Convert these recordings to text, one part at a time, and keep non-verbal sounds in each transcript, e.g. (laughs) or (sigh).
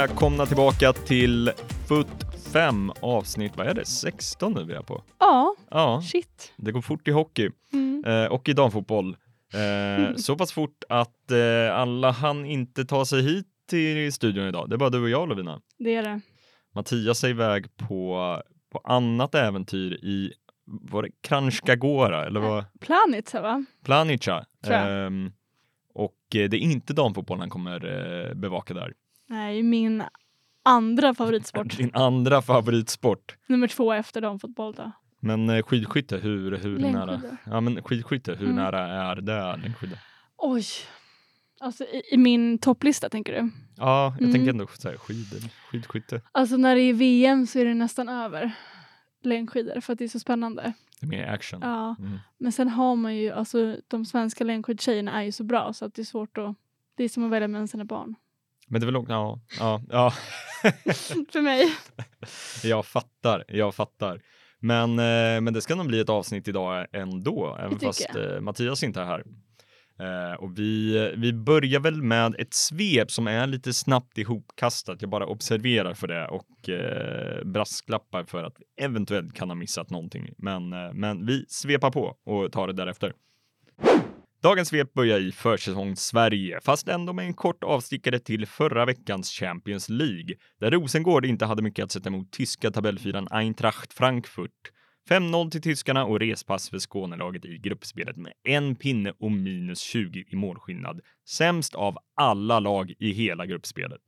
Välkomna tillbaka till FUT 5 avsnitt, vad är det, 16 nu vi är på? Ja, Ja, shit. det går fort i hockey Mm. eh, och i damfotboll. Eh, (laughs) så pass fort att eh, alla hann inte ta sig hit till studion idag. Det är bara du och jag Lovina. Det är det. Mattias är iväg på, på annat äventyr i var det Kranjska Gora eller vad? Planica va? Planica. Ehm, och eh, det är inte damfotboll han kommer eh, bevaka där. Nej, min andra favoritsport. Din andra favoritsport. Nummer två efter damfotboll då. Men eh, skidskytte, hur, hur nära? Ja men skidskytte, hur Mm. nära är det längdskidor? Oj. Alltså i, i min topplista tänker du? Ja, jag Mm. tänker ändå så här, skidor, skidskytte. Alltså när det är VM så är det nästan över längdskidor för att det är så spännande. Det är mer action. Ja, Mm. men sen har man ju, alltså de svenska längdskidtjejerna är ju så bra så att det är svårt att, det är som att välja mellan sina barn. Men det är väl också, ja, ja, ja. (laughs) för mig. jag fattar, jag fattar. Men, eh, men det ska nog bli ett avsnitt idag ändå, även fast eh, Mattias inte är här. Eh, och vi, vi börjar väl med ett svep som är lite snabbt ihopkastat. Jag bara observerar för det och eh, brasklappar för att vi eventuellt kan ha missat någonting. Men, eh, men vi svepar på och tar det därefter. Dagens svep börjar i försäsong Sverige, fast ändå med en kort avstickare till förra veckans Champions League, där Rosengård inte hade mycket att sätta emot tyska tabellfyran Eintracht Frankfurt. 5-0 till tyskarna och respass för Skånelaget i gruppspelet med en pinne och minus 20 i målskillnad. Sämst av alla lag i hela gruppspelet.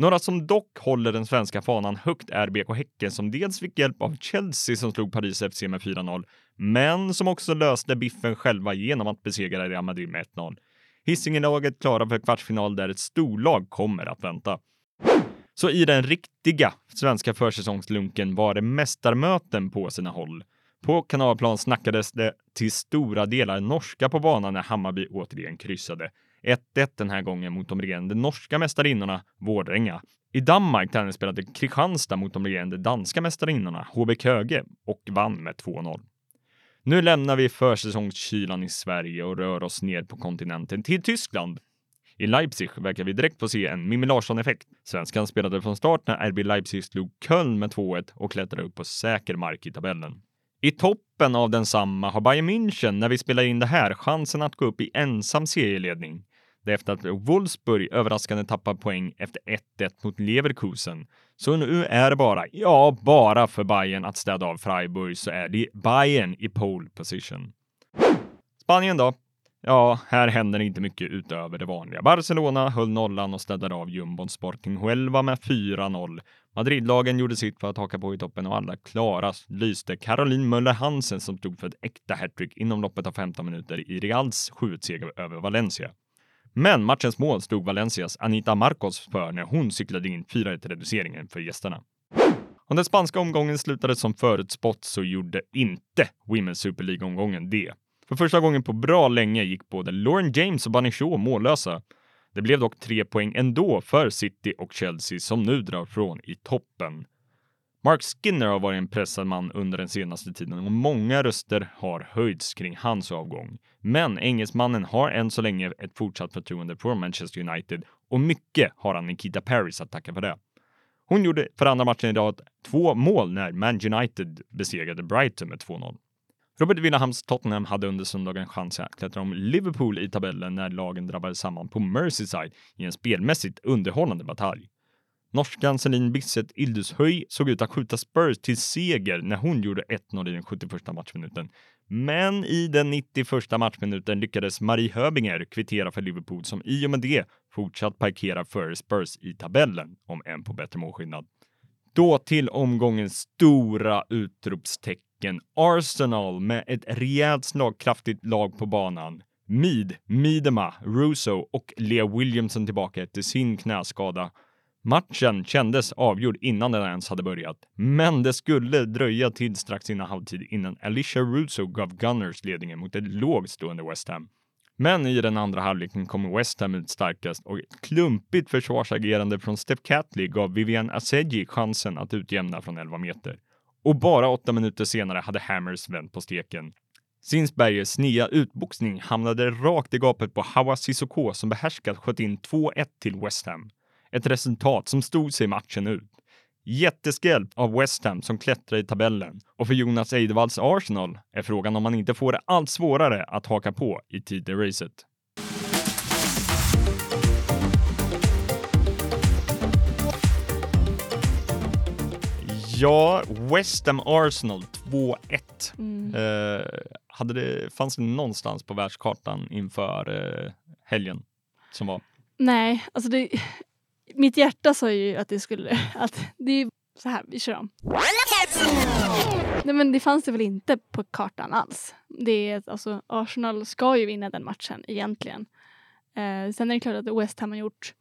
Några som dock håller den svenska fanan högt är BK Häcken som dels fick hjälp av Chelsea som slog Paris FC med 4-0, men som också löste biffen själva genom att besegra Real Madrid med 1-0. Hisingelaget klara för kvartsfinal där ett storlag kommer att vänta. Så i den riktiga svenska försäsongslunken var det mästarmöten på sina håll. På kanalplan snackades det till stora delar norska på banan när Hammarby återigen kryssade. 1-1 den här gången mot de regerande norska mästarinnorna Vårdänga. I Danmark tennisspelade Kristianstad mot de regerande danska mästarinnorna HB Köge och vann med 2-0. Nu lämnar vi försäsongskylan i Sverige och rör oss ner på kontinenten till Tyskland. I Leipzig verkar vi direkt få se en Mimmi Larsson-effekt. Svenskan spelade från start när RB Leipzig slog Köln med 2-1 och klättrade upp på säker mark i tabellen. I toppen av densamma har Bayern München, när vi spelar in det här, chansen att gå upp i ensam serieledning. Det är efter att Wolfsburg överraskande tappar poäng efter 1-1 mot Leverkusen. Så nu är det bara, ja, bara för Bayern att städa av Freiburg så är det Bayern i pole position. Spanien då? Ja, här händer inte mycket utöver det vanliga. Barcelona höll nollan och städade av jumbon Sporting Huelva med 4-0. Madridlagen gjorde sitt för att haka på i toppen och alla klarast lyste Caroline Möller Hansen som stod för ett äkta hattrick inom loppet av 15 minuter i Reals 7-seger över Valencia. Men matchens mål stod Valencias Anita Marcos för när hon cyklade in 4-1 reduceringen för gästerna. Om den spanska omgången slutade som förutspått så gjorde inte Women's Super League-omgången det. För första gången på bra länge gick både Lauren James och Bunny Shaw mållösa. Det blev dock tre poäng ändå för City och Chelsea som nu drar från i toppen. Mark Skinner har varit en pressad man under den senaste tiden och många röster har höjts kring hans avgång. Men engelsmannen har än så länge ett fortsatt förtroende för Manchester United och mycket har han Nikita Paris att tacka för det. Hon gjorde för andra matchen i rad två mål när Man United besegrade Brighton med 2-0. Robert Willahams Tottenham hade under söndagen chans att klättra om Liverpool i tabellen när lagen drabbades samman på Merseyside i en spelmässigt underhållande batalj. Norskan Celine Bisset Ildushöj såg ut att skjuta Spurs till seger när hon gjorde 1-0 i den 71 matchminuten. Men i den 91 matchminuten lyckades Marie Höbinger kvittera för Liverpool som i och med det fortsatt parkera före Spurs i tabellen om en på bättre målskillnad. Då till omgångens stora utropstecken Arsenal med ett rejält slagkraftigt lag på banan. Mead, Miedema, Russo och Lea Williamson tillbaka efter sin knäskada. Matchen kändes avgjord innan den ens hade börjat, men det skulle dröja till strax innan halvtid innan Alicia Russo gav Gunners ledningen mot ett lågt stående West Ham. Men i den andra halvleken kom West Ham ut starkast och ett klumpigt försvarsagerande från Steph Catley gav Vivian Aseji chansen att utjämna från 11 meter. Och bara åtta minuter senare hade Hammers vänt på steken. Sinsbergers nya utboxning hamnade rakt i gapet på Hawa Sissoko som behärskat sköt in 2-1 till West Ham ett resultat som stod sig matchen ut. Jätteskräll av West Ham som klättrar i tabellen och för Jonas Eidevalls Arsenal är frågan om man inte får det allt svårare att haka på i titelracet. Ja, West Ham Arsenal 2-1. Mm. Eh, hade det, fanns det någonstans på världskartan inför eh, helgen som var? Nej, alltså det, mitt hjärta sa ju att det skulle, att det är så här, vi kör om. Nej men det fanns det väl inte på kartan alls. Det är, alltså, Arsenal ska ju vinna den matchen egentligen. Eh, sen är det klart att West Ham har gjort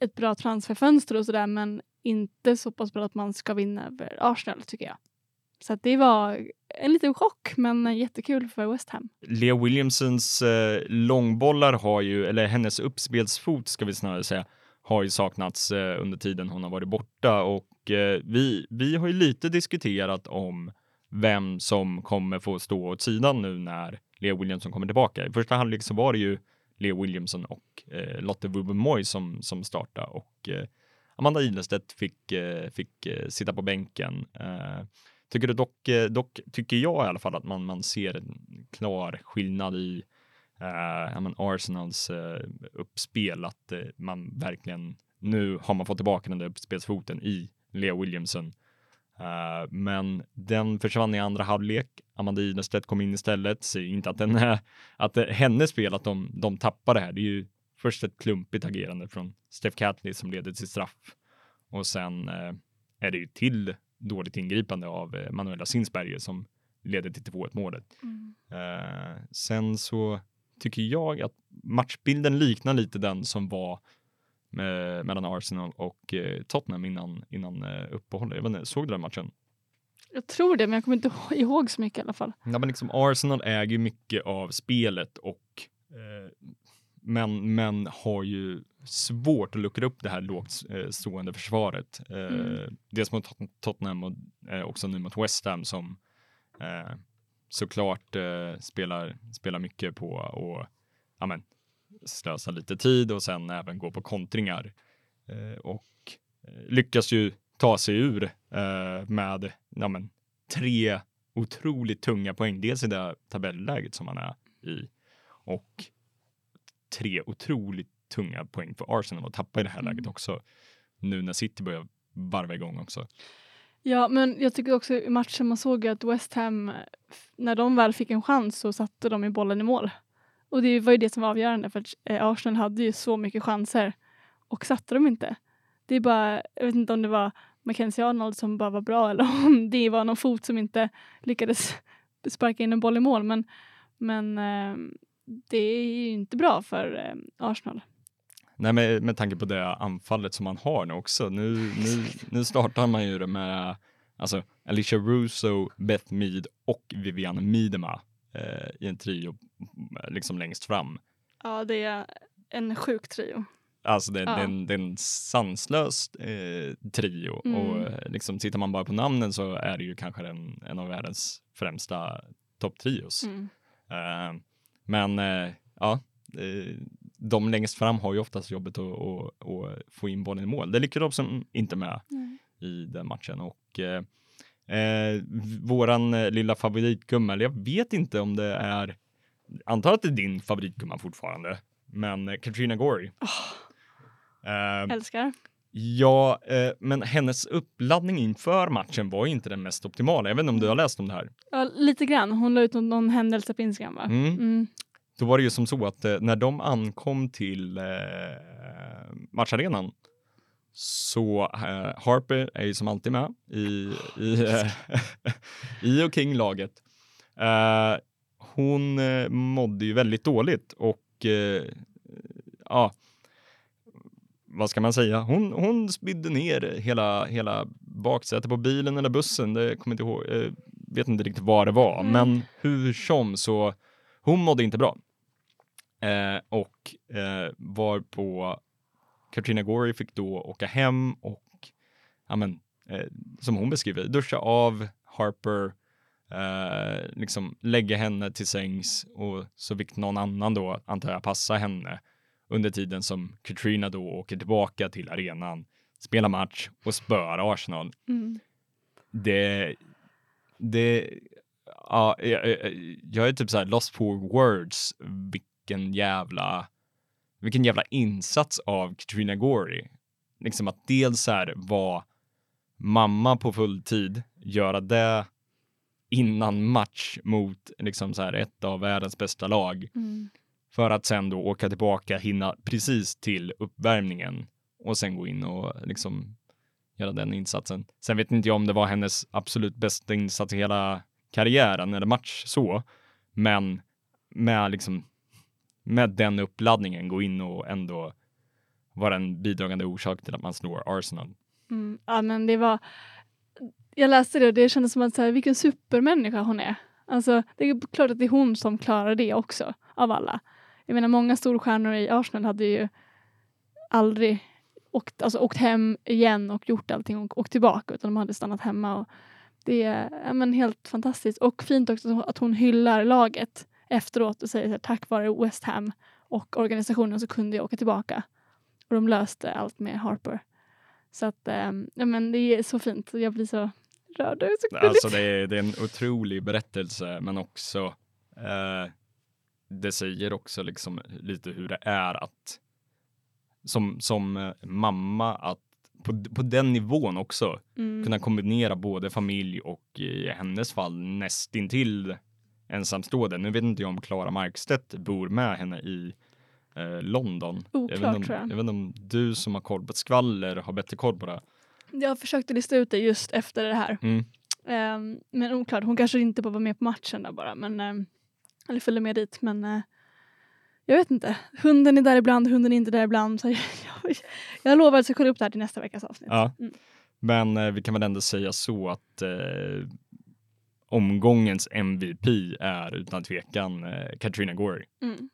ett bra transferfönster och sådär men inte så pass bra att man ska vinna över Arsenal tycker jag. Så att det var en liten chock men jättekul för West Ham. Lea Williamsons eh, långbollar har ju, eller hennes uppspelsfot ska vi snarare säga, har ju saknats eh, under tiden hon har varit borta och eh, vi, vi har ju lite diskuterat om vem som kommer få stå åt sidan nu när Lea Williamson kommer tillbaka. I första halvlek så var det ju Lea Williamson och eh, Lotte Bubenmoy som, som startade och eh, Amanda Ilestedt fick, eh, fick eh, sitta på bänken. Eh, tycker du dock, eh, dock, tycker jag i alla fall att man, man ser en klar skillnad i eh, men Arsenals eh, uppspel, att eh, man verkligen nu har man fått tillbaka den där uppspelsfoten i Lea Williamson. Uh, men den försvann i andra halvlek. Amanda Ilestedt kom in istället. Säger inte att, den är, att det är hennes spel att de, de tappar det här. Det är ju först ett klumpigt agerande från Steph Catley som leder till straff och sen uh, är det ju till dåligt ingripande av uh, Manuela Sinsberger som leder till 2-1 målet. Mm. sen så tycker jag att matchbilden liknar lite den som var med, mellan Arsenal och eh, Tottenham innan, innan eh, uppehållet. Jag vet inte, såg du den matchen? Jag tror det, men jag kommer inte ihåg så mycket i alla fall. Ja, men liksom Arsenal äger mycket av spelet och eh, men, men har ju svårt att luckra upp det här lågt eh, stående försvaret. Eh, mm. Dels mot Tottenham och eh, också nu mot West Ham som eh, såklart eh, spelar, spelar mycket på och ja, men, slösa lite tid och sen även gå på kontringar. Eh, och eh, lyckas ju ta sig ur eh, med ja, men, tre otroligt tunga poäng. Dels i det tabelläget som man är i och tre otroligt tunga poäng för Arsenal att tappa i det här mm. läget också. Nu när City börjar varva igång också. Ja, men jag tycker också i matchen man såg att West Ham, när de väl fick en chans så satte de i bollen i mål. Och det var ju det som var avgörande för att eh, Arsenal hade ju så mycket chanser och satte dem inte. Det är bara, jag vet inte om det var Mackenzie Arnold som bara var bra (laughs) eller om det var någon fot som inte lyckades (laughs) sparka in en boll i mål. Men, men eh, det är ju inte bra för eh, Arsenal. Nej, med, med tanke på det anfallet som man har nu också. Nu, nu, nu startar man ju det med alltså, Alicia Russo, Beth Mead och Viviane Miedema eh, i en trio liksom längst fram. Ja, det är en sjuk trio. Alltså det, ja. det, är, en, det är en sanslös eh, trio mm. och eh, liksom tittar man bara på namnen så är det ju kanske en, en av världens främsta topptrios. Mm. Eh, men eh, ja, de längst fram har ju oftast jobbet att, att, att få in bollen i mål. Det lyckades de inte med mm. i den matchen och eh, eh våran lilla favoritgumma, jag vet inte om det är antar att det är din favoritgumma fortfarande, men eh, Katrina Gorey. Oh, uh, älskar. Ja, uh, men hennes uppladdning inför matchen var inte den mest optimala. Jag vet inte om du har läst om det här? Ja, lite grann. Hon la ut någon, någon händelse på Instagram, va? Mm. Mm. Då var det ju som så att uh, när de ankom till matcharenan så Harper är ju som alltid med i, i, (laughs) i och kring laget hon eh, mådde ju väldigt dåligt och eh, ja, vad ska man säga? Hon, hon spydde ner hela, hela baksätet på bilen eller bussen. Det kommer inte ihåg, eh, vet inte riktigt vad det var, mm. men hur som så hon mådde inte bra. Eh, och eh, var på Katrina Gorey fick då åka hem och ja, men, eh, som hon beskriver, duscha av Harper, eh, liksom lägga henne till sängs och så fick någon annan då, antar jag, passa henne under tiden som Katrina då åker tillbaka till arenan, spelar match och spöar Arsenal. Mm. Det, det, ja, jag, jag- jag är typ så här lost for words vilken jävla, vilken jävla insats av Katrina Gorey. Liksom att dels så här vara mamma på full tid, göra det innan match mot liksom så här ett av världens bästa lag Mm. för att sen då åka tillbaka, hinna precis till uppvärmningen och sen gå in och liksom göra den insatsen. Sen vet inte jag om det var hennes absolut bästa insats i hela karriären eller match så, men med liksom med den uppladdningen gå in och ändå vara en bidragande orsak till att man slår Arsenal. Mm. Ja, men det var... Jag läste det och det kändes som att så här, vilken supermänniska hon är. Alltså, det är klart att det är hon som klarar det också, av alla. Jag menar, många storstjärnor i Arsenal hade ju aldrig åkt, alltså, åkt hem igen och gjort allting och åkt tillbaka, utan de hade stannat hemma. Och det är ja, men helt fantastiskt. Och fint också att hon hyllar laget efteråt och säger så här, tack vare West Ham och organisationen så kunde jag åka tillbaka. Och de löste allt med Harper. Så att, ehm, ja men det är så fint. Jag blir så rörd. Det är så gulligt. Alltså det är, det är en otrolig berättelse, men också eh, det säger också liksom lite hur det är att som, som eh, mamma att på, på den nivån också mm. kunna kombinera både familj och i hennes fall nästintill ensamstående. Nu vet inte jag om Klara Markstedt bor med henne i eh, London. jag, vet Oklart om, tror jag. jag vet inte om du som har koll på skvaller har bättre koll på det. Jag försökte lista ut det just efter det här. Mm. Ehm, men oklart, hon kanske inte vara med på matchen där bara. Men, ehm, eller följa med dit. Men eh, jag vet inte. Hunden är där ibland, hunden är inte där ibland. Så jag, (laughs) jag, jag lovar att jag ska kolla upp det här till nästa veckas avsnitt. Ja. Mm. Men eh, vi kan väl ändå säga så att eh, omgångens MVP är utan tvekan eh, Katrina Gorey. Mm.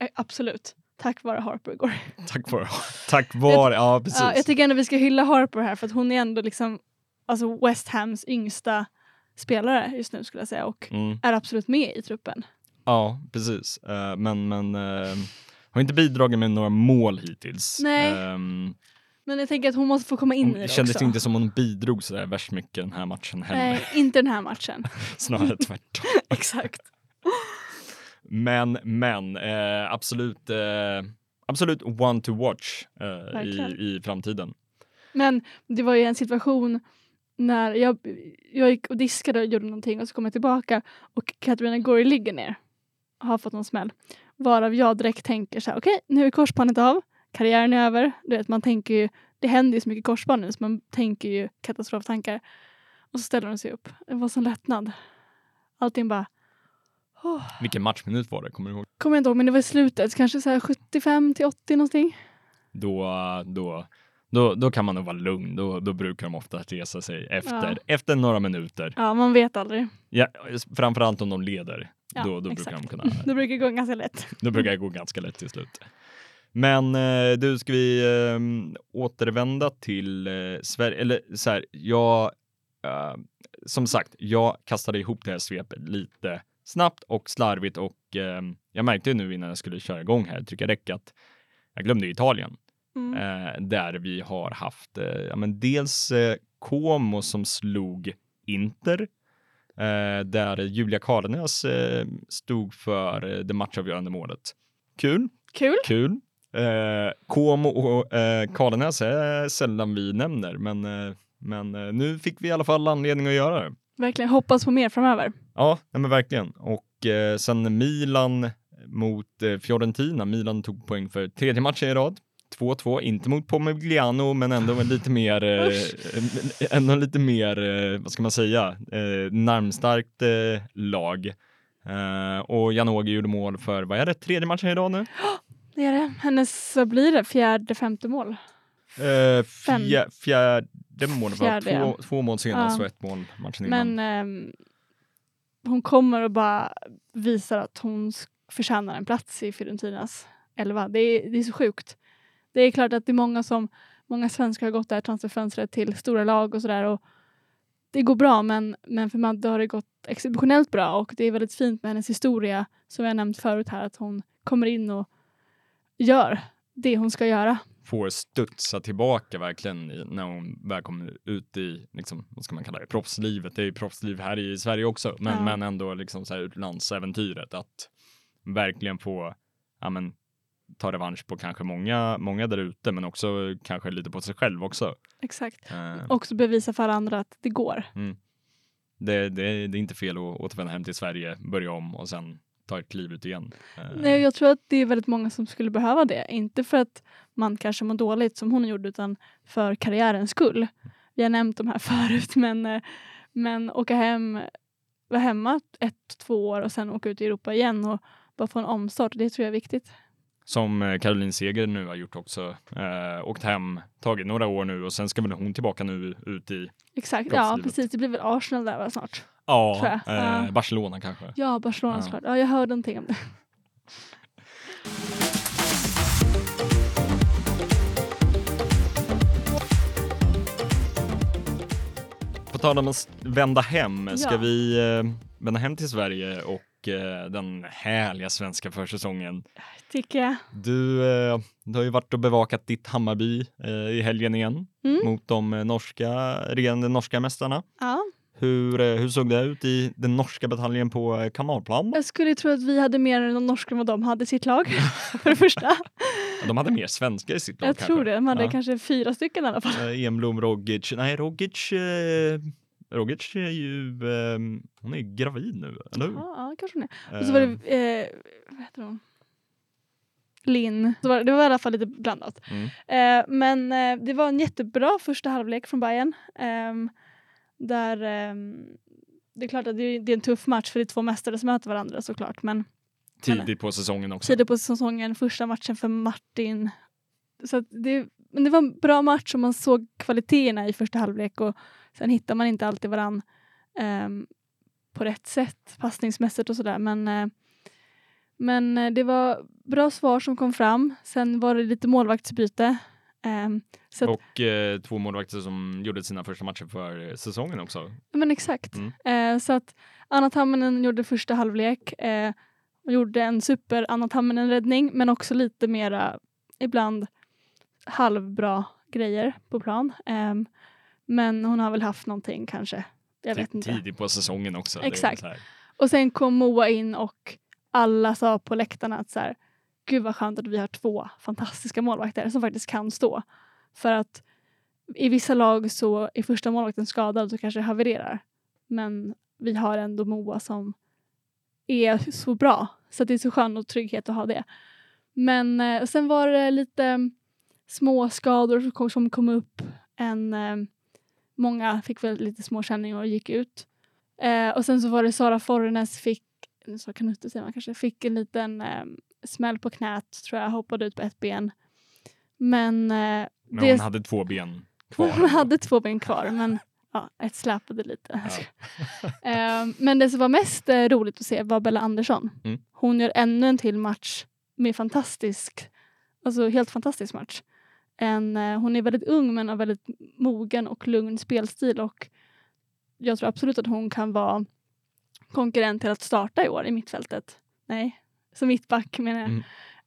Eh, absolut. Tack vare Harper igår. (laughs) Tack vare, tack vare, ja precis. Ja, jag tycker ändå vi ska hylla Harper här för att hon är ändå liksom alltså West Hams yngsta spelare just nu skulle jag säga och mm, är absolut med i truppen. ja, precis. Eh, men men eh, har inte bidragit med några mål hittills. Nej. Ehm, Men jag tänker att hon måste få komma in i hon det kändes också. inte som hon bidrog sådär värst mycket den här matchen heller. Nej, inte den här matchen. (laughs) Snarare tvärtom. (laughs) Exakt. Men, men eh, absolut, eh, absolut one to watch eh, i, i framtiden. Men det var ju en situation när jag, jag gick och diskade och gjorde någonting och så kom jag tillbaka och Katarina Gorey ligger ner. Har fått någon smäll. Varav jag direkt tänker så här, okej nu är korsbandet av, karriären är över. Du vet, man tänker ju, det händer ju så mycket korsband nu så man tänker ju katastroftankar. Och så ställer hon sig upp. Det var sån lättnad. Allting bara, oh. Vilken matchminut var det? Kommer du ihåg? kommer jag inte ihåg men det var i slutet, kanske så här 75 till 80 någonting. Då, då, då, då kan man nog vara lugn. Då, då brukar de ofta resa sig efter, Ja. efter några minuter. Ja, man vet aldrig. Ja, framförallt om de leder. Ja, då, då, brukar de kunna, (laughs) Det brukar gå ganska lätt. då brukar det gå ganska lätt till slut. Men eh, du, ska vi eh, återvända till eh, Sverige? Eller så här, jag, eh, som sagt, jag kastade ihop det här svepet lite snabbt och slarvigt och eh, jag märkte ju nu innan jag skulle köra igång här, trycka räck, att jag glömde Italien. Mm. eh, där vi har haft ja, men dels Como som slog Inter, där Julia Karlenäs stod för det matchavgörande målet. Kul, Kul. kul. Eh, Como och eh, Karlenäs är sällan vi nämner, men, eh, men eh, nu fick vi i alla fall anledning att göra det. Verkligen hoppas på mer framöver. Ja, nej men verkligen. Och eh, sen Milan mot eh, Fiorentina. Milan tog poäng för tredje matchen i rad. 2-2, inte mot Pomigliano, men ändå lite mer, eh, ändå lite mer, eh, vad ska man säga, eh, narmstarkt eh, lag. Eh, och Janogy gjorde mål för, vad är det, tredje matchen i rad nu? (gasps) Det är det. Hennes, vad blir det, fjärde, femte mål? Eh, fjär, fjärde var Fjärde, ja. två, två mål senast Ja. och ett mål matchen innan. Men ehm, hon kommer och bara visar att hon förtjänar en plats i Fiorentinas elva. Det är, det är så sjukt. Det är klart att det är många som, många svenskar har gått det här transferfönstret till stora lag och sådär. och Det går bra men, men för Madde har det gått exceptionellt bra och det är väldigt fint med hennes historia som jag nämnt förut här att hon kommer in och gör det hon ska göra. får studsa tillbaka verkligen när hon väl kommer ut i, liksom, vad ska man kalla det, proffslivet. Det är ju proffsliv här i Sverige också, men, Ja. men ändå liksom så här utlandsäventyret att verkligen få, ja men, ta revansch på kanske många, många där ute, men också kanske lite på sig själv också. Exakt. Eh, Också bevisa för andra att det går. det, det, det är inte fel att återvända hem till Sverige, börja om och sen ta ett kliv ut igen. Eh, Nej, jag tror att det är väldigt många som skulle behöva det. Inte för att man kanske mår dåligt som hon gjorde utan för karriärens skull. Vi har nämnt de här (laughs) förut men, eh, men åka hem, vara hemma ett, två år och sen åka ut i Europa igen och bara få en omstart. Det tror jag är viktigt. Som eh, Caroline Seger nu har gjort också. Eh, åkt hem, tagit några år nu och sen ska väl hon tillbaka nu ut i, Exakt, ja precis. Det blir väl Arsenal där va, snart. Ja, eh. Barcelona kanske. Ja, Barcelona Ja. såklart. Ja, jag hörde någonting om det. På tal om att vända hem, ska Ja. vi eh, vända hem till Sverige och eh, den härliga svenska försäsongen. Tycker jag. Du, eh, du har ju varit och bevakat ditt Hammarby eh, i helgen igen Mm. mot de norska, regerande norska mästarna. Ja. Hur, eh, hur såg det ut i den norska bataljen på eh, Kanalplan? Jag skulle tro att vi hade mer än de norska vad de hade i sitt lag. (laughs) för det första. De hade mer svenskar i sitt lag Jag kanske. tror det. De hade Ja. kanske fyra stycken i alla fall. Eh, Enblom, Rogic. Nej, Rogic, eh, Rogic är ju, eh, hon är gravid nu, eller hur? Ja, ja kanske hon är. Och så var det, eh, vad heter hon? Linn. Var, det- var i alla fall lite blandat. Mm. Eh, men det var en jättebra första halvlek från Bayern. Där ehm, det är klart att det är, en tuff match för det är två mästare som möter varandra såklart. Men Tidigt på säsongen också. tidigt på säsongen, första matchen för Martin. Så det, men det var en bra match och man såg kvaliteterna i första halvlek och sen hittar man inte alltid varann ehm, på rätt sätt passningsmässigt och sådär. Men, eh, men eh, det var bra svar som kom fram. Sen var det lite målvaktsbyte. Att, Och eh, två målvakter som gjorde sina första matcher för säsongen också. men exakt. Mm. Eh, så att Anna Tamminen gjorde första halvlek eh, och gjorde en super Anna Tamminen-räddning men också lite mera ibland halvbra grejer på plan. Ehm, men hon har väl haft någonting kanske. Jag vet inte. Tidigt på säsongen också. Exakt. Och sen kom Moa in och alla sa på läktarna att så här, gud vad skönt att vi har två fantastiska målvakter som faktiskt kan stå. För att i vissa lag så är första målvakten skadad och kanske havererar. Men vi har ändå Moa som är så bra. Så det är så skönt och trygghet att ha det. Men eh, sen var det lite små skador som kom, som kom upp. En, eh, många fick väl lite små känningar och gick ut. Eh, och sen så var det Sara Fornes fick, så kan inte säga man kanske, fick en liten eh, smäll på knät tror jag, hoppade ut på ett ben. Men, eh, Men det, hon hade två ben kvar. (laughs) hon hade två ben kvar men ja, ett släpade lite. Ja. (laughs) Eh, men det som var mest eh, roligt att se var Bella Andersson. Mm. Hon gör ännu en till match med fantastisk, alltså helt fantastisk match. En, eh, hon är väldigt ung men har väldigt mogen och lugn spelstil och jag tror absolut att hon kan vara konkurrent till att starta i år i mittfältet. Nej, som mittback menar jag. Mm.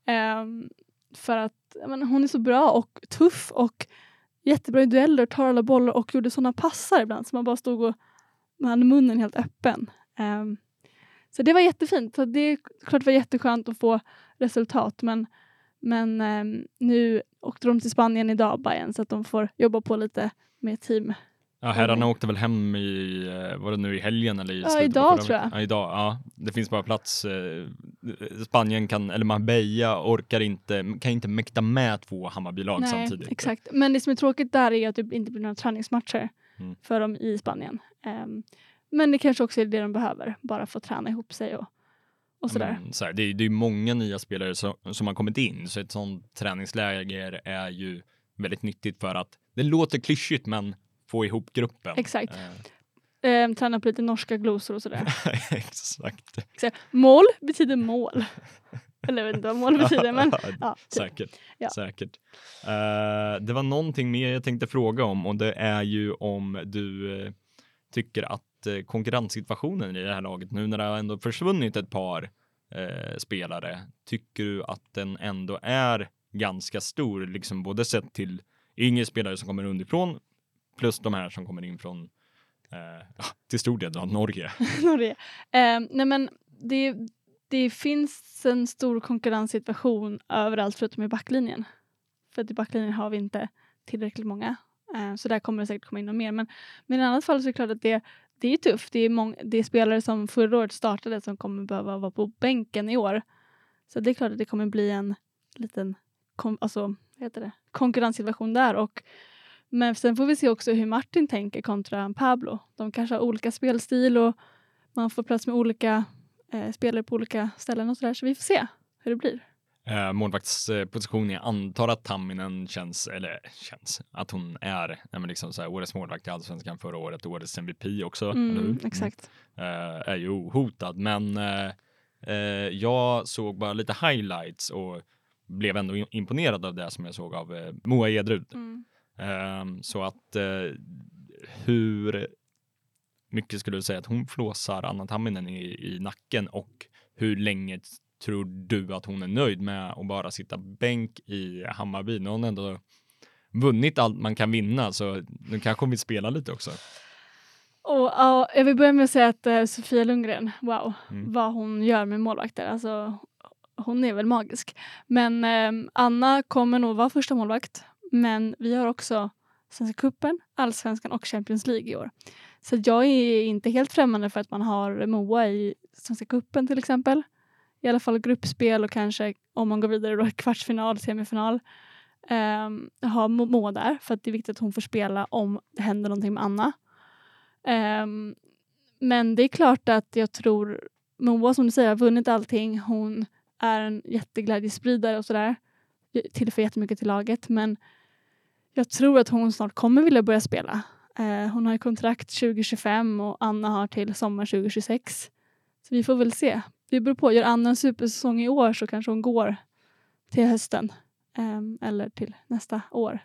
Ehm, för att menar, hon är så bra och tuff och jättebra i dueller, tar alla bollar och gjorde sådana passar ibland så man bara stod och man hade munnen helt öppen. Ehm, så det var jättefint. Så det är klart det var jätteskönt att få resultat men, men ehm, nu åkte de till Spanien idag Bayern så att de får jobba på lite med team. Ja, herrarna åkte väl hem i, eh, var det nu i helgen eller i Ja, slutet på idag förra tror jag. veckan? Ja, idag. Ja, det finns bara plats. eh, Spanien kan, eller Marbella orkar inte, kan inte mäkta med två Hammarbylag samtidigt. exakt. Men det som är tråkigt där är att det inte blir några träningsmatcher Mm. för dem i Spanien. Ehm, men det kanske också är det de behöver, bara få träna ihop sig och, och sådär. Men, så här, det, är, det är många nya spelare som, som har kommit in, så ett sånt träningsläger är ju väldigt nyttigt för att det låter klyschigt, men få ihop gruppen. Exakt. Eh, Ehm, träna på lite norska glosor och sådär. (laughs) Exakt. Så, mål betyder mål. (laughs) Eller jag vet inte vad mål betyder men ja, typ. Säkert. Ja. Säkert. Eh, det var någonting mer jag tänkte fråga om och det är ju om du eh, tycker att eh, konkurrenssituationen i det här laget, nu när det har ändå försvunnit ett par spelare. Tycker du att den ändå är ganska stor, liksom både sett till yngre spelare som kommer underifrån plus de här som kommer in från eh, till stor del då, Norge. (laughs) Norge. Eh, nej men det, det finns en stor konkurrenssituation överallt förutom i backlinjen. För att i backlinjen har vi inte tillräckligt många. Eh, så där kommer det säkert komma in något mer. Men, men i annat fall så är det klart att det, det är tufft. Det är, mång, det är spelare som förra året startade som kommer behöva vara på bänken i år. Så det är klart att det kommer bli en liten kom, alltså, vad heter det? konkurrenssituation där. Och, men sen får vi se också hur Martin tänker kontra Pablo. De kanske har olika spelstil och man får plats med olika eh, spelare på olika ställen och sådär. Så vi får se hur det blir. Eh, målvaktsposition, jag antar att Tamminen känns, eller känns, att hon är nej, men liksom så här, årets målvakt i Allsvenskan förra året, årets MVP också, Mm, hur? Exakt. Mm. Eh, är ju ohotad, men eh, eh, jag såg bara lite highlights och blev ändå imponerad av det som jag såg av eh, Moa Edrud. Mm. Ehm, så att eh, hur mycket skulle du säga att hon flåsar Anna Tamminen i, i nacken och hur länge tror du att hon är nöjd med att bara sitta bänk i Hammarby? Nu har hon ändå vunnit allt man kan vinna så nu kanske hon vill spela lite också. Och, ja, jag vill börja med att säga att eh, Sofia Lundgren, wow, Mm. vad hon gör med målvakter. Alltså, hon är väl magisk. Men eh, Anna kommer nog vara första målvakt. Men vi har också Svenska cupen, Allsvenskan och Champions League i år. Så jag är inte helt främmande för att man har Moa i Svenska cupen till exempel. I alla fall gruppspel och kanske om man går vidare då (laughs) kvartsfinal, semifinal. Um, ha Moa där för att det är viktigt att hon får spela om det händer någonting med Anna. Um, men det är klart att jag tror Moa som du säger har vunnit allting. Hon är en jätteglädjespridare och sådär. Tillför jättemycket till laget men jag tror att hon snart kommer vilja börja spela. Eh, hon har kontrakt 2025 och Anna har till sommar 2026. Så vi får väl se. Det beror på. Gör Anna en supersäsong i år så kanske hon går till hösten. eh, eller till nästa år.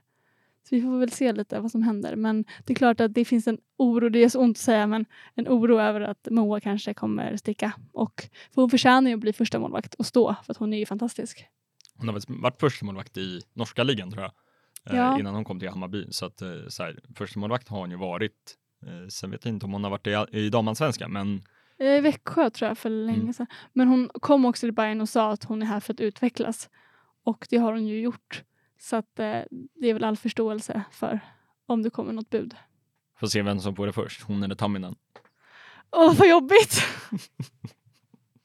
Så vi får väl se lite vad som händer. Men det är klart att det finns en oro, det är så ont att säga, men en oro över att Moa kanske kommer sticka. Och för hon förtjänar ju att bli första målvakt och stå, för att hon är ju fantastisk. Hon har väl varit första målvakt i norska ligan tror jag. eh, Ja. Innan hon kom till Hammarby. Så att eh, så här, första målvakt har hon ju varit. Eh, Sen vet jag inte om hon har varit i, i damallsvenskan men I Växjö tror jag för länge Mm. sedan. Men hon kom också till Bayern och sa att hon är här för att utvecklas. Och det har hon ju gjort. Så att eh, det är väl all förståelse för om det kommer något bud. får se vem som får det först, hon eller Tamminen. Åh, vad jobbigt! (laughs)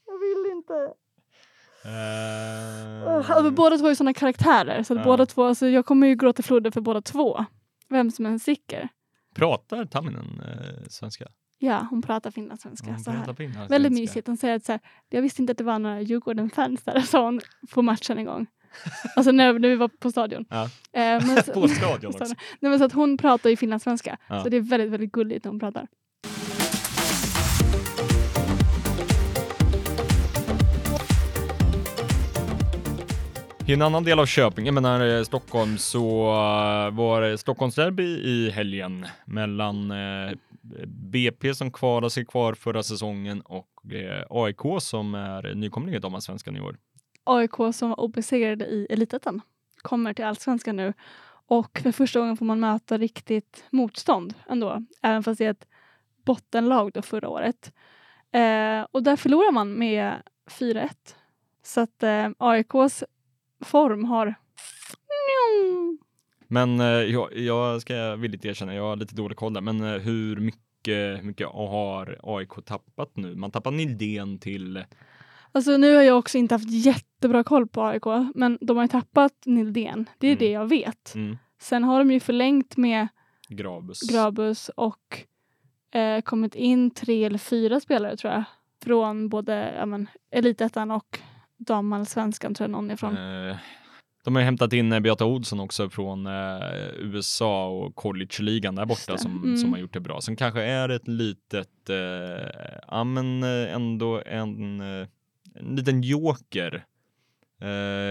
jag vill inte. Eh, Alltså, båda två är sådana karaktärer. Så att Ja. båda två, alltså, jag kommer ju gråta floder för båda två. Vem som än sticker. Pratar Tamminen eh, svenska? Ja, hon pratar finlandssvenska. Hon så här. pratar finlandssvenska. Väldigt mysigt. Hon säger att så här, jag visste inte att det var några Djurgården-fans där, (laughs) sa hon på matchen en gång. Alltså när, när vi var på stadion. Ja. Eh, (laughs) så, På stadion (laughs) också. Nej, men så att hon pratar ju finlandssvenska. Ja. Så det är väldigt, väldigt gulligt när hon pratar. I en annan del av Köping, jag menar eh, Stockholm, så eh, var det Stockholmsderby i helgen mellan eh, BP som kvalade alltså sig kvar förra säsongen och AIK som är nykomling i damallsvenskan i år. AIK som var obesegrade i Elitettan kommer till Allsvenskan nu. Och för första gången får man möta riktigt motstånd ändå. Även fast det är ett bottenlag då förra året. Eh, och där förlorar man med 4-1. Så att eh, AIKs form har... Men eh, jag, jag ska villigt erkänna, jag har lite dålig koll där, men eh, hur mycket, mycket har AIK tappat nu? Man tappar Nildén till Alltså nu har jag också inte haft jättebra koll på AIK. Men de har ju tappat Nildén. Det är Mm. det jag vet. mm, Sen har de ju förlängt med Grabus. Grabus och eh, kommit in tre eller fyra spelare tror jag. Från både ja, men, Elitettan och damallsvenskan tror jag någon är från. Eh, de har ju hämtat in eh, Beata Olsson också från eh, USA och college-ligan där borta som, Mm. som har gjort det bra. Som kanske är ett litet, eh, ja men ändå en, en liten joker.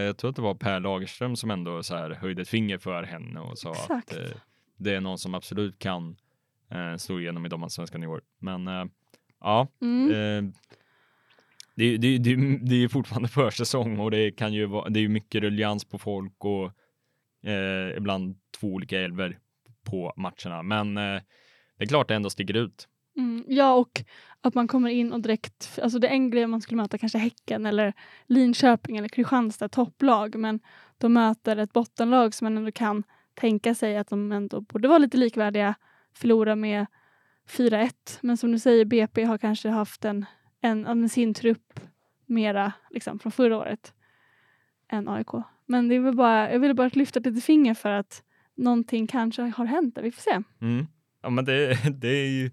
Jag tror att det var Per Lagerström som ändå så här höjde ett finger för henne och sa Exakt. att det är någon som absolut kan slå igenom i damallsvenskan i år. Men ja, Mm. Det, är- det, det, det är ju fortfarande (laughs) försäsong och det kan ju vara, det är ju mycket ruljans på folk och eh, ibland två olika elver på matcherna. Men eh, det är klart det ändå sticker ut. Mm, ja, och att man kommer in och direkt, alltså det är en grej om man skulle möta kanske Häcken eller Linköping eller Kristianstad, topplag, men de möter ett bottenlag som man ändå kan tänka sig att de ändå borde vara lite likvärdiga, förlora med 4-1. Men som du säger, BP har kanske haft en, en, sin trupp mera liksom, från förra året än AIK. Men det är bara, jag ville bara lyfta ett litet finger för att någonting kanske har hänt där, vi får se. Mm. Ja, men det, (laughs) det är ju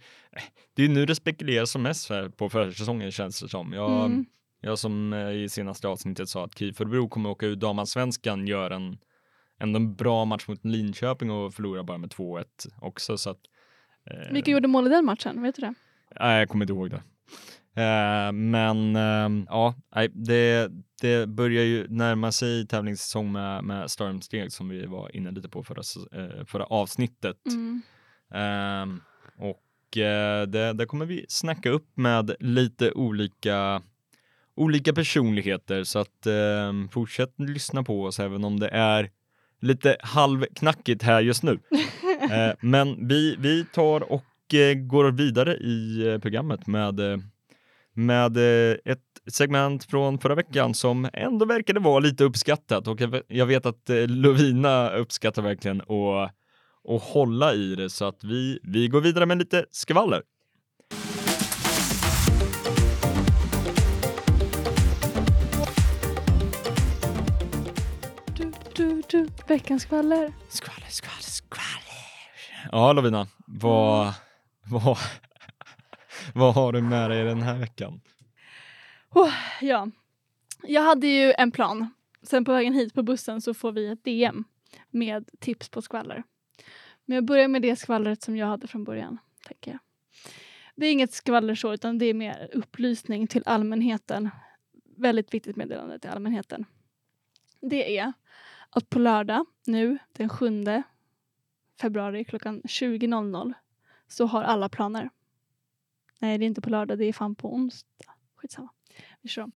det är nu det spekuleras som mest här på försäsongen känns det som. Jag, Mm. jag som eh, i senaste avsnittet sa att KIF kommer åka ur damallsvenskan gör en ändå en bra match mot Linköping och förlorar bara med 2-1 också så att eh, Vilka gjorde mål i den matchen? Vet du det? Nej, jag kommer inte ihåg det. Eh, men eh, ja, det, det börjar ju närma sig tävlingssäsong med, med stormsteg som vi var inne lite på förra, eh, förra avsnittet. Mm. Ehm, och eh, det, det kommer vi snacka upp med lite olika olika personligheter så att eh, fortsätt lyssna på oss även om det är lite halvknackigt här just nu. (laughs) Eh, men vi, vi tar och går vidare i programmet med, med eh, ett segment från förra veckan som ändå verkade vara lite uppskattat och jag ve- jag vet att eh, Lovina uppskattar verkligen att, att hålla i det så att vi, vi går vidare med lite skvaller. Du, du, du. Veckans skvaller. Skvaller, skvaller, skvaller. Ja Lovina, vad, vad, (laughs) vad har du med dig den här veckan? Oh, ja. Jag hade ju en plan. Sen på vägen hit på bussen så får vi ett DM med tips på skvaller. Men jag börjar med det skvallret som jag hade från början. Tänker jag. Det är inget skvaller så, utan det är mer upplysning till allmänheten. Väldigt viktigt meddelande till allmänheten. Det är att på lördag, nu den 7 februari klockan 20.00 så har alla planer. Nej, det är inte på lördag, det är fan på onsdag. Skitsamma. Vi kör om.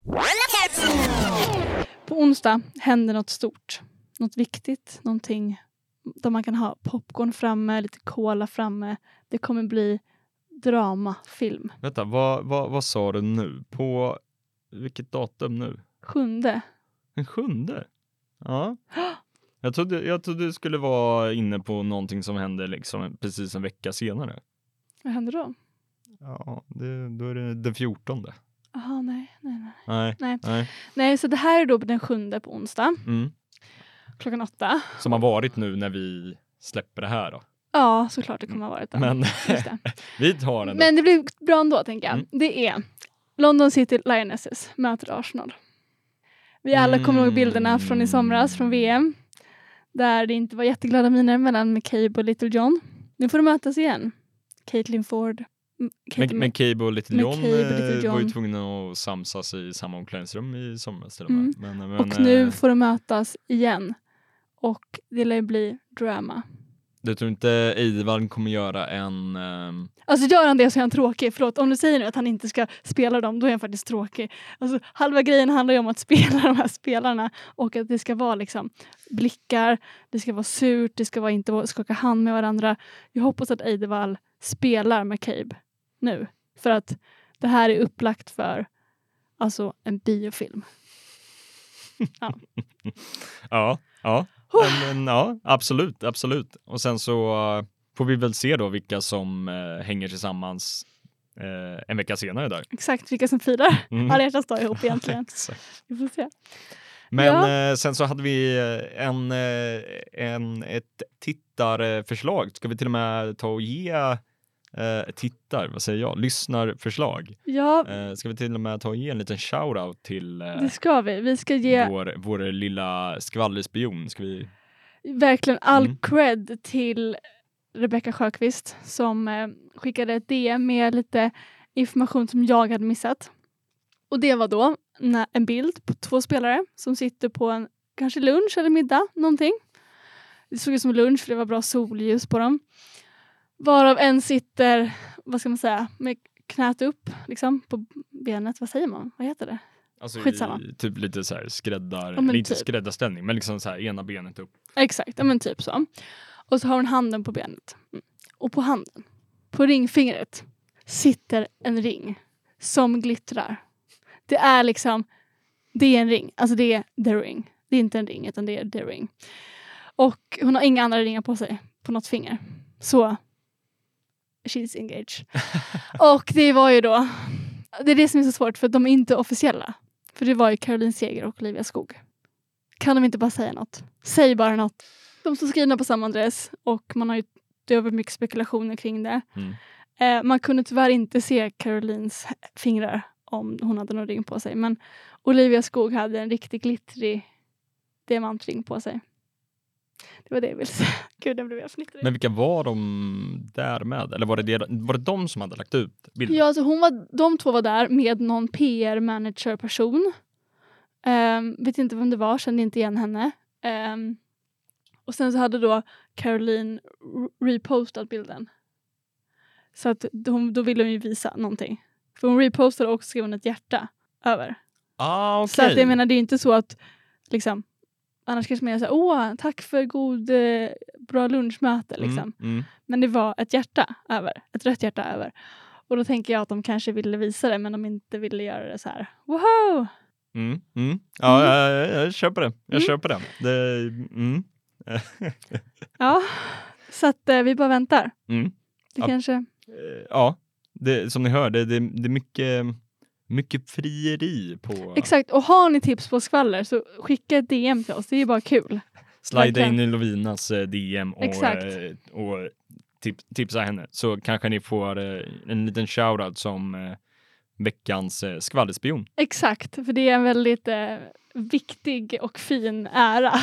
På onsdag händer något stort. Något viktigt. Någonting där man kan ha popcorn framme, lite cola framme. Det kommer bli dramafilm. Vänta, vad, vad, vad sa du nu? På vilket datum nu? Sjunde. Den sjunde? Ja. (gasps) Jag trodde, jag trodde du skulle vara inne på någonting som hände liksom precis en vecka senare. Vad händer då? Ja, det, då är det den fjortonde. Jaha, nej, nej, nej. Nej. Nej. Nej. Nej, så det här är då den sjunde på onsdag Mm. klockan åtta. Som har varit nu när vi släpper det här då. Ja, såklart det kommer ha varit det. Men (laughs) vi tar den. då. Men det blir bra ändå, tänker jag. Mm. Det är London City Lionesses möter Arsenal. Vi alla kommer ihåg bilderna från i somras, från VM. Där det inte var jätteglada miner mellan McCabe och Little John. Nu får de mötas igen. Caitlin Ford. Mm, Katie Men, men Cable och Little John, Little eh, var ju John. tvungna att samsas i samma omklädningsrum i somras till och med. Men, men, och nu eh, får de mötas igen. Och det lär bli drama. Du tror inte Eidevall kommer göra en... ehm, Alltså gör han det så är han tråkig. Förlåt, om du säger nu att han inte ska spela dem, då är han faktiskt tråkig. Alltså, halva grejen handlar ju om att (laughs) spela de här spelarna och att det ska vara liksom blickar, det ska vara surt, det ska vara inte skaka hand med varandra. Jag hoppas att Eidevall spelar med Cabe nu. För att det här är upplagt för alltså en biofilm. (laughs) Ja, ja. Men, men, ja, absolut, absolut. Och sen så eh, får vi väl se då vilka som eh, hänger tillsammans eh, en vecka senare där. Exakt vilka som firar Mm. alla hjärtans dag ihop egentligen. (laughs) Vi får se. Men Ja. eh, sen så hade vi eh, en, eh, en, ett tittarförslag. Ska vi till och med ta och ge eh, tittar, vad säger jag, lyssnarförslag? Ja, Eh, ska vi till och med ta och ge en liten shout-out till eh, det ska vi. Vi ska ge vår, vår lilla skvallerspion? Ska vi? verkligen all Mm. cred till Rebecka Sjöqvist som eh, skickade ett DM med lite information som jag hade missat. Och det var då nä- en bild på två spelare som sitter på en kanske lunch eller middag, någonting. Det såg ut som lunch för det var bra solljus på dem. Varav en sitter, vad ska man säga, med knät upp liksom på benet. Vad säger man? Vad heter det? Alltså Skitsamma. i, typ lite så här skräddar, Ja, inte typ. skräddarställning, men liksom så här ena benet upp. Exakt, ja men typ så. Och så har hon handen på benet. Mm. Och på handen, på ringfingret, sitter en ring som glittrar. Det är liksom, det är en ring. Alltså det är the ring. Det är inte en ring utan det är the ring. Och hon har inga andra ringar på sig på något finger. Så she's engaged. och det var ju då, det är det som är så svårt för de är inte officiella. För det var ju Caroline Seger och Olivia Skog. Kan de inte bara säga något? Säg bara något. De står skrivna på samma adress och man har ju, det har varit mycket spekulationer kring det. Mm. Eh, man kunde tyvärr inte se Carolines fingrar om hon hade någon ring på sig. Men Olivia Skog hade en riktigt glittrig diamantring på sig. Det var det jag ville säga. (laughs) Gud, den blev jag fnittrig. Men vilka var de där med? Eller var det, det, var det de som hade lagt ut bilden? Ja, alltså hon var, de två var där med någon PR-manager-person. Ehm, vet inte vem det var, kände inte igen henne. Ehm, och sen så hade då Caroline re- repostat bilden. Så att hon, då ville hon ju visa någonting. För hon repostade och skrev hon ett hjärta över. Ah, okej. Så att jag menar, det är inte så att liksom, annars kanske man är såhär, åh, tack för god, eh, bra lunchmöte liksom. Mm, mm. Men det var ett hjärta över, ett rött hjärta över. Och då tänker jag att de kanske ville visa det men de inte ville göra det så här. Wow! Mm, mm. Ja, Mm. Jag, jag, jag köper det. Jag Mm. köper det. det mm. (laughs) Ja, så att eh, vi bara väntar. Mm. Det Ja. kanske... Eh, Ja, det, som ni hör, det, det, det är mycket, mycket frieri på... Exakt, och har ni tips på skvaller så skicka ett DM till oss, det är bara kul. Slida in i Lovinas eh, DM och, Exakt. eh, och tip, tipsa henne så kanske ni får eh, en liten shoutout som veckans skvallerspion. Exakt, för det är en väldigt eh, viktig och fin ära. (laughs)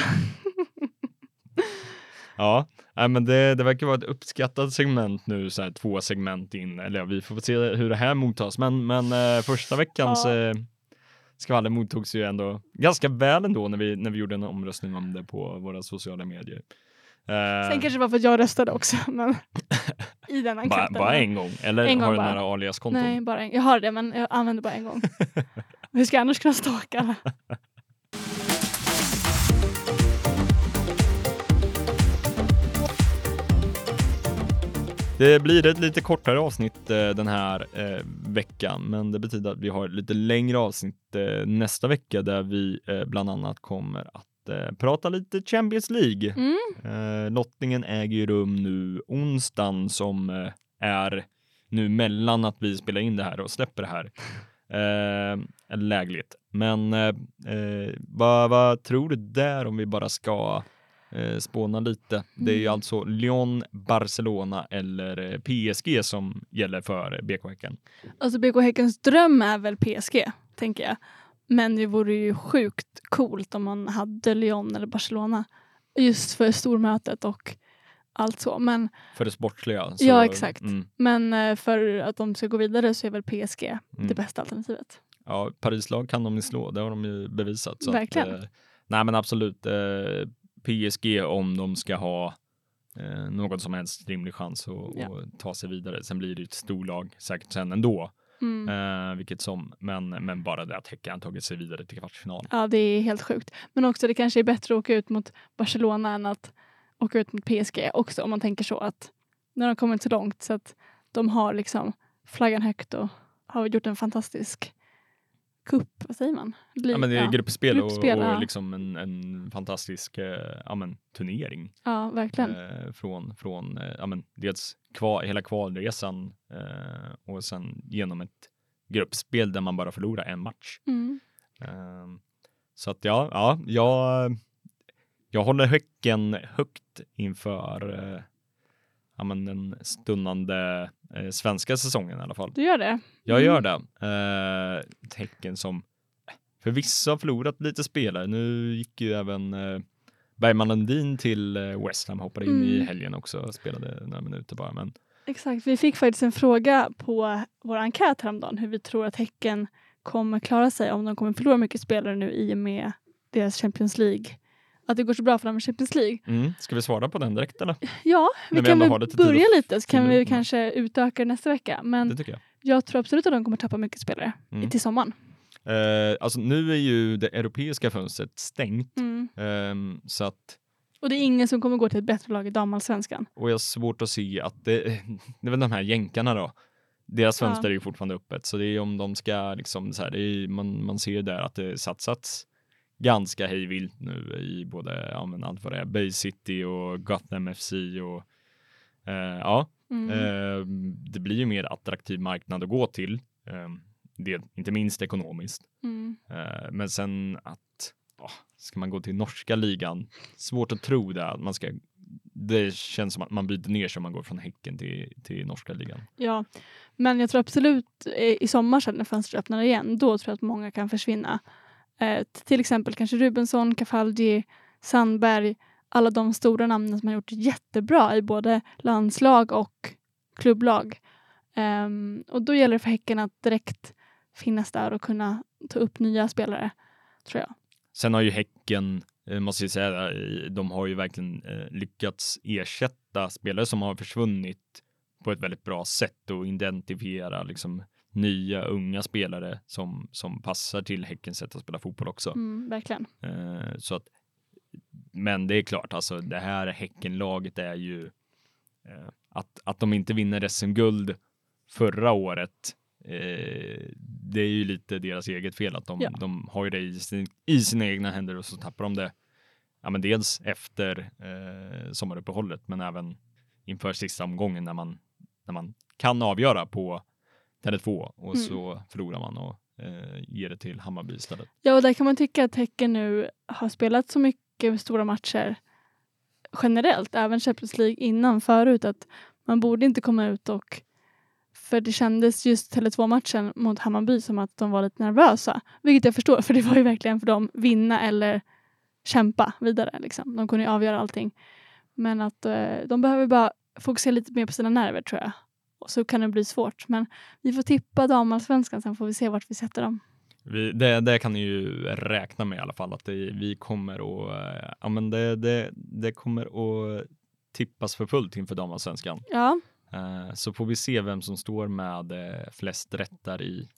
Ja, nej, men det, det verkar vara ett uppskattat segment nu, så här två segment in. Eller ja, vi får se hur det här mottas. Men, men eh, första veckans Ja. eh, skvaller mottogs ju ändå ganska väl ändå när vi, när vi gjorde en omröstning om det på våra sociala medier. Eh, Sen kanske det var för att jag röstade också. Men (laughs) I den bara, enkäten. bara en gång? Eller En gång har du bara. några alias-konton? Nej, bara en. Jag har det men jag använder bara en gång. (laughs) Hur ska jag annars kunna stalka (laughs) Det blir ett lite kortare avsnitt eh, den här eh, veckan, men det betyder att vi har ett lite längre avsnitt eh, nästa vecka där vi eh, bland annat kommer att eh, prata lite Champions League. Mm. Eh, lottningen äger ju rum nu onsdagen som är nu mellan att vi spelar in det här och släpper det här. Lägligt. Men vad, vad tror du där om vi bara ska eh, spåna lite? Det är ju Mm. alltså Lyon, Barcelona eller eh, PSG som gäller för BK Häcken. Alltså BK Häckens dröm är väl PSG, tänker jag. Men det vore ju sjukt coolt om man hade Lyon eller Barcelona. Just för stormötet och allt så. Men, För det sportsliga. Så, Ja, exakt. Mm, men eh, för att de ska gå vidare så är väl PSG mm. det bästa alternativet. Ja, Parislag kan de ju slå, det har de ju bevisat. Så Verkligen. Att, eh, nej men absolut, eh, PSG om de ska ha eh, någon som helst rimlig chans att Ja. ta sig vidare. Sen blir det ett storlag säkert sen ändå, Mm. eh, vilket som, men, men bara det att Häcken tagit sig vidare till kvartsfinal. Ja, det är helt sjukt. Men också det kanske är bättre att åka ut mot Barcelona än att åka ut mot PSG också om man tänker så att när de kommit så långt så att de har liksom flaggan högt och har gjort en fantastisk kupp, vad säger man? Li- Ja, men det är gruppspel, gruppspel, och, och ja. liksom en, en fantastisk eh, ja, men, turnering. ja, verkligen. Eh, från från eh, ja, men, dels kval, hela kvalresan eh, och sen genom ett gruppspel där man bara förlorar en match. Mm. Ehm, så att ja, ja jag, jag håller Häcken högt inför eh, ja, men den stundande eh, svenska säsongen i alla fall. Du gör det? Jag Mm. gör det. Eh, ett Häcken som förvisso har förlorat lite spelare. Nu gick ju även eh, Bergman Lundin till eh, West Ham, hoppade in i Mm. helgen också, spelade några minuter bara. Men Exakt. Vi fick faktiskt en fråga på vår enkät häromdagen hur vi tror att Häcken kommer klara sig om de kommer förlora mycket spelare nu i och med deras Champions League. Att det går så bra för dem i Champions League. mm, ska vi svara på den direkt eller? Ja, När vi vi kan har lite börja lite så kan vi kanske utöka nästa vecka. Men Det tycker jag. Jag tror absolut att de kommer tappa mycket spelare Mm. till sommaren. Eh, alltså nu är ju det europeiska fönstret stängt. Mm. ehm, så att, Och det är ingen som kommer gå till ett bättre lag i damallsvenskan. och jag har svårt att se att det, (laughs) det är väl de här jänkarna då. Deras Ja. fönster är ju fortfarande öppet, så det är om de ska liksom så här, är, man, man ser där att det satsats ganska hejvilt nu i både, ja men allt vad det är, Bay City och Gotham FC och eh, ja, Mm. eh, det blir ju mer attraktiv marknad att gå till. Eh, det, inte minst ekonomiskt. Mm. Eh, men sen att, åh, ska man gå till norska ligan? Svårt att tro det. att Man ska, det känns som att man byter ner sig om man går från Häcken till, till norska ligan. Ja, men jag tror absolut eh, i sommar sen när fönstret öppnar igen, då tror jag att många kan försvinna. Eh, till exempel kanske Rubensson, Cafaldi, Sandberg, alla de stora namnen som har gjort jättebra i både landslag och klubblag. Ehm, och då gäller det för Häcken att direkt finnas där och kunna ta upp nya spelare, tror jag. Sen har ju Häcken, eh, måste jag säga, de har ju verkligen eh, lyckats ersätta spelare som har försvunnit på ett väldigt bra sätt och identifiera liksom nya unga spelare som, som passar till Häckens sätt att spela fotboll också. Mm, verkligen. Eh, så att, men det är klart, alltså det här Häckenlaget är ju eh, att, att de inte vinner SM-guld förra året. Eh, det är ju lite deras eget fel att de, Ja. de har ju det i, sin, i sina egna händer och så tappar de det. Ja, men dels efter eh, sommaruppehållet, men även inför sista omgången när man, när man kan avgöra på Tele2 och Mm. så förlorar man och eh, ger det till Hammarby istället. Ja, och där kan man tycka att Häcken nu har spelat så mycket stora matcher generellt, även Champions League innan förut, att man borde inte komma ut och för det kändes just Tele2-matchen mot Hammarby som att de var lite nervösa. Vilket jag förstår, för det var ju verkligen för dem vinna eller kämpa vidare. Liksom. De kunde ju avgöra allting. Men att eh, de behöver bara fokusera lite mer på sina nerver tror jag. Och så kan det bli svårt. Men vi får tippa damallsvenskan, sen får vi se vart vi sätter dem. Vi, det, det kan ni ju räkna med i alla fall att det, vi kommer att, eh, ja men det, det, det kommer att tippas för fullt inför damallsvenskan. Ja, Eh, så får vi se vem som står med eh, flest rättar i, i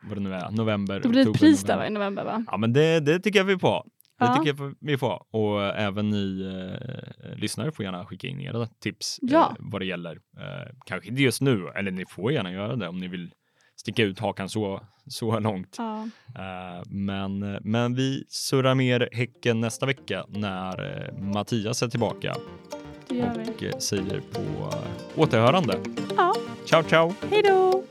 vad det nu är, november. det blir ett pris där november. va, i november va? Ja men det, det tycker jag vi får. Det Ja. tycker jag vi får. Och även ni eh, lyssnare får gärna skicka in era tips Ja. eh, vad det gäller. Eh, kanske inte just nu, eller ni får gärna göra det om ni vill sticka ut hakan så, så långt. Ja. Eh, men, men vi surrar mer Häcken nästa vecka när eh, Mattias är tillbaka Det gör vi. och eh, säger på eh, återhörande. Ja. Ciao ciao! Hej då!